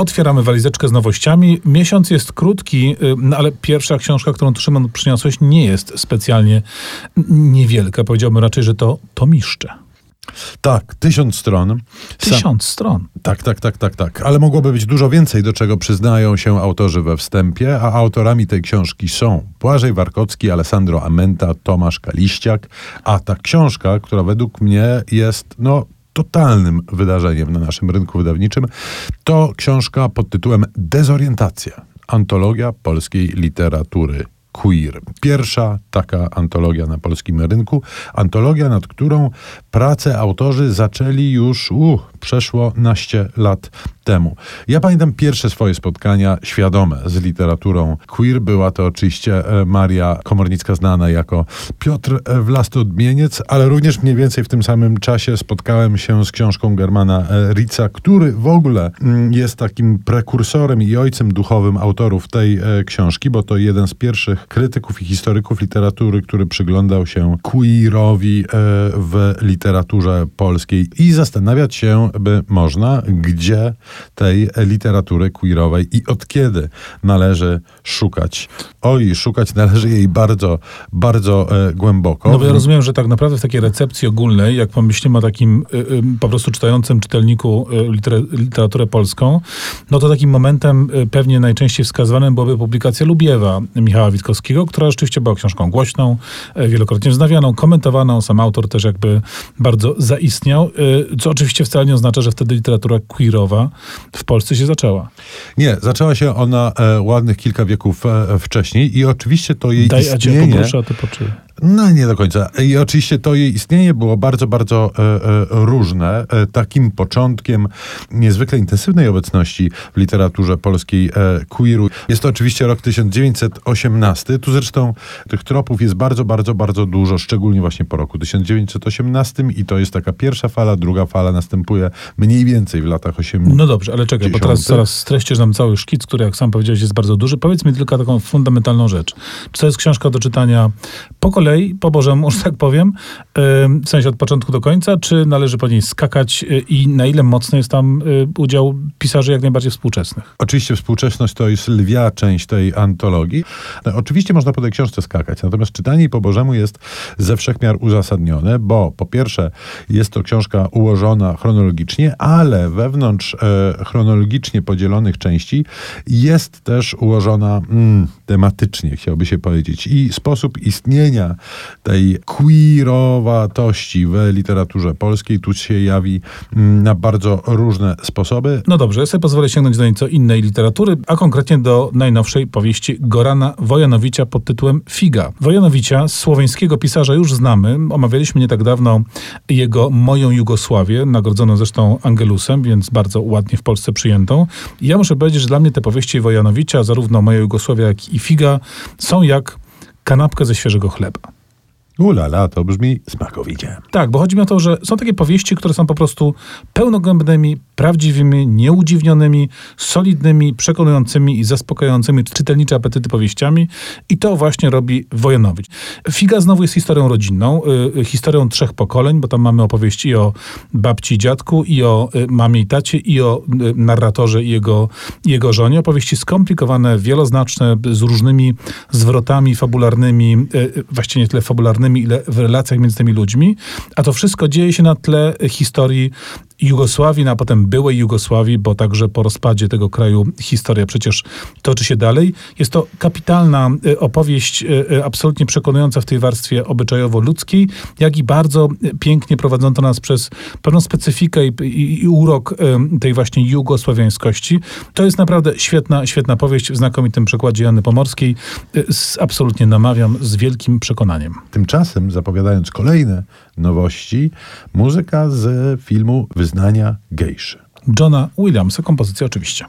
Otwieramy walizeczkę z nowościami. Miesiąc jest krótki, no ale pierwsza książka, którą tu Szymon przyniosłeś, nie jest specjalnie niewielka. Powiedziałbym raczej, że to tomiszcze. Tak, tysiąc stron. Tysiąc Sam... stron. Tak, tak, tak, tak, tak. Ale mogłoby być dużo więcej, do czego przyznają się autorzy we wstępie, a autorami tej książki są Błażej Warkocki, Alessandro Amenta, Tomasz Kaliściak, a ta książka, która według mnie jest, no, totalnym wydarzeniem na naszym rynku wydawniczym, to książka pod tytułem Dezorientacja. Antologia polskiej literatury queer. Pierwsza taka antologia na polskim rynku. Antologia, nad którą pracę autorzy zaczęli już, uh, przeszło naście lat temu. Ja pamiętam pierwsze swoje spotkania świadome z literaturą queer. Była to oczywiście e, Maria Komornicka, znana jako Piotr Wlasty-Odmieniec, ale również mniej więcej w tym samym czasie spotkałem się z książką Germana e, Ritza, który w ogóle mm, jest takim prekursorem i ojcem duchowym autorów tej e, książki, bo to jeden z pierwszych krytyków i historyków literatury, który przyglądał się queerowi w literaturze polskiej i zastanawiać się by można, gdzie tej literatury queerowej i od kiedy należy szukać. Oj, szukać należy jej bardzo, bardzo e, głęboko. No bo ja rozumiem, że tak naprawdę w takiej recepcji ogólnej, jak pomyślimy o takim y, y, po prostu czytającym czytelniku y, liter, literaturę polską, no to takim momentem pewnie najczęściej wskazywanym byłaby publikacja Lubiewa Michała Witkowskiego, która rzeczywiście była książką głośną, wielokrotnie wznawianą, komentowaną. Sam autor też jakby bardzo zaistniał, co oczywiście wcale nie oznacza, że wtedy literatura queerowa w Polsce się zaczęła. Nie, zaczęła się ona e, ładnych kilka wieków e, wcześniej i oczywiście to jej Daj, istnienie... Daj, a poproszę, a ty poczy. No nie do końca. I oczywiście to jej istnienie było bardzo, bardzo e, e, różne. E, takim początkiem niezwykle intensywnej obecności w literaturze polskiej e, queeru jest to oczywiście rok 1918. Tu zresztą tych tropów jest bardzo, bardzo, bardzo dużo, szczególnie właśnie po roku 1918 i to jest taka pierwsza fala, druga fala następuje mniej więcej w latach 80. No dobrze, ale czekaj, bo teraz zaraz streścisz nam cały szkic, który jak sam powiedziałeś jest bardzo duży. Powiedz mi tylko taką fundamentalną rzecz. Czy to jest książka do czytania po kolei po Bożemu, że tak powiem, w sensie od początku do końca, czy należy po niej skakać y, i na ile mocny jest tam y, udział pisarzy jak najbardziej współczesnych? Oczywiście współczesność to jest lwia część tej antologii. No, oczywiście można po tej książce skakać, natomiast czytanie po Bożemu jest ze wszechmiar uzasadnione, bo po pierwsze jest to książka ułożona chronologicznie, ale wewnątrz e, chronologicznie podzielonych części jest też ułożona mm, tematycznie, chciałby się powiedzieć. I sposób istnienia tej queerowatości w literaturze polskiej tu się jawi mm, na bardzo różne sposoby. No dobrze, ja sobie pozwolę sięgnąć do nieco innej literatury, a konkretnie do najnowszej powieści Gorana Wojanowicza pod tytułem Figa. Wojanowicza, słoweńskiego pisarza już znamy. Omawialiśmy nie tak dawno jego Moją Jugosławię, nagrodzoną zresztą Angelusem, więc bardzo ładnie w Polsce przyjętą. I ja muszę powiedzieć, że dla mnie te powieści Wojanowicza, zarówno Moja Jugosławia, jak i Figa, są jak kanapka ze świeżego chleba. Ulala, to brzmi smakowicie. Tak, bo chodzi mi o to, że są takie powieści, które są po prostu pełnogębnymi, prawdziwymi, nieudziwnionymi, solidnymi, przekonującymi i zaspokającymi czytelnicze apetyty powieściami i to właśnie robi Wojanowicz. Figa znowu jest historią rodzinną, y, historią trzech pokoleń, bo tam mamy opowieści o babci i dziadku, i o y, mamie i tacie, i o y, narratorze i jego, jego żonie. Opowieści skomplikowane, wieloznaczne, z różnymi zwrotami fabularnymi, właściwie nie tyle fabularnymi, w relacjach między tymi ludźmi, a to wszystko dzieje się na tle historii Jugosławii, no a potem byłej Jugosławii, bo także po rozpadzie tego kraju historia przecież toczy się dalej. Jest to kapitalna y, opowieść, y, y, absolutnie przekonująca w tej warstwie obyczajowo-ludzkiej, jak i bardzo pięknie prowadząca nas przez pewną specyfikę i, i, i urok tej właśnie jugosławiańskości. To jest naprawdę świetna, świetna powieść w znakomitym przekładzie Jany Pomorskiej. Absolutnie namawiam z wielkim przekonaniem. Tymczasem, zapowiadając kolejne nowości, muzyka z filmu Wyznania Gejszy. Johna Williamsa, kompozycja oczywiście.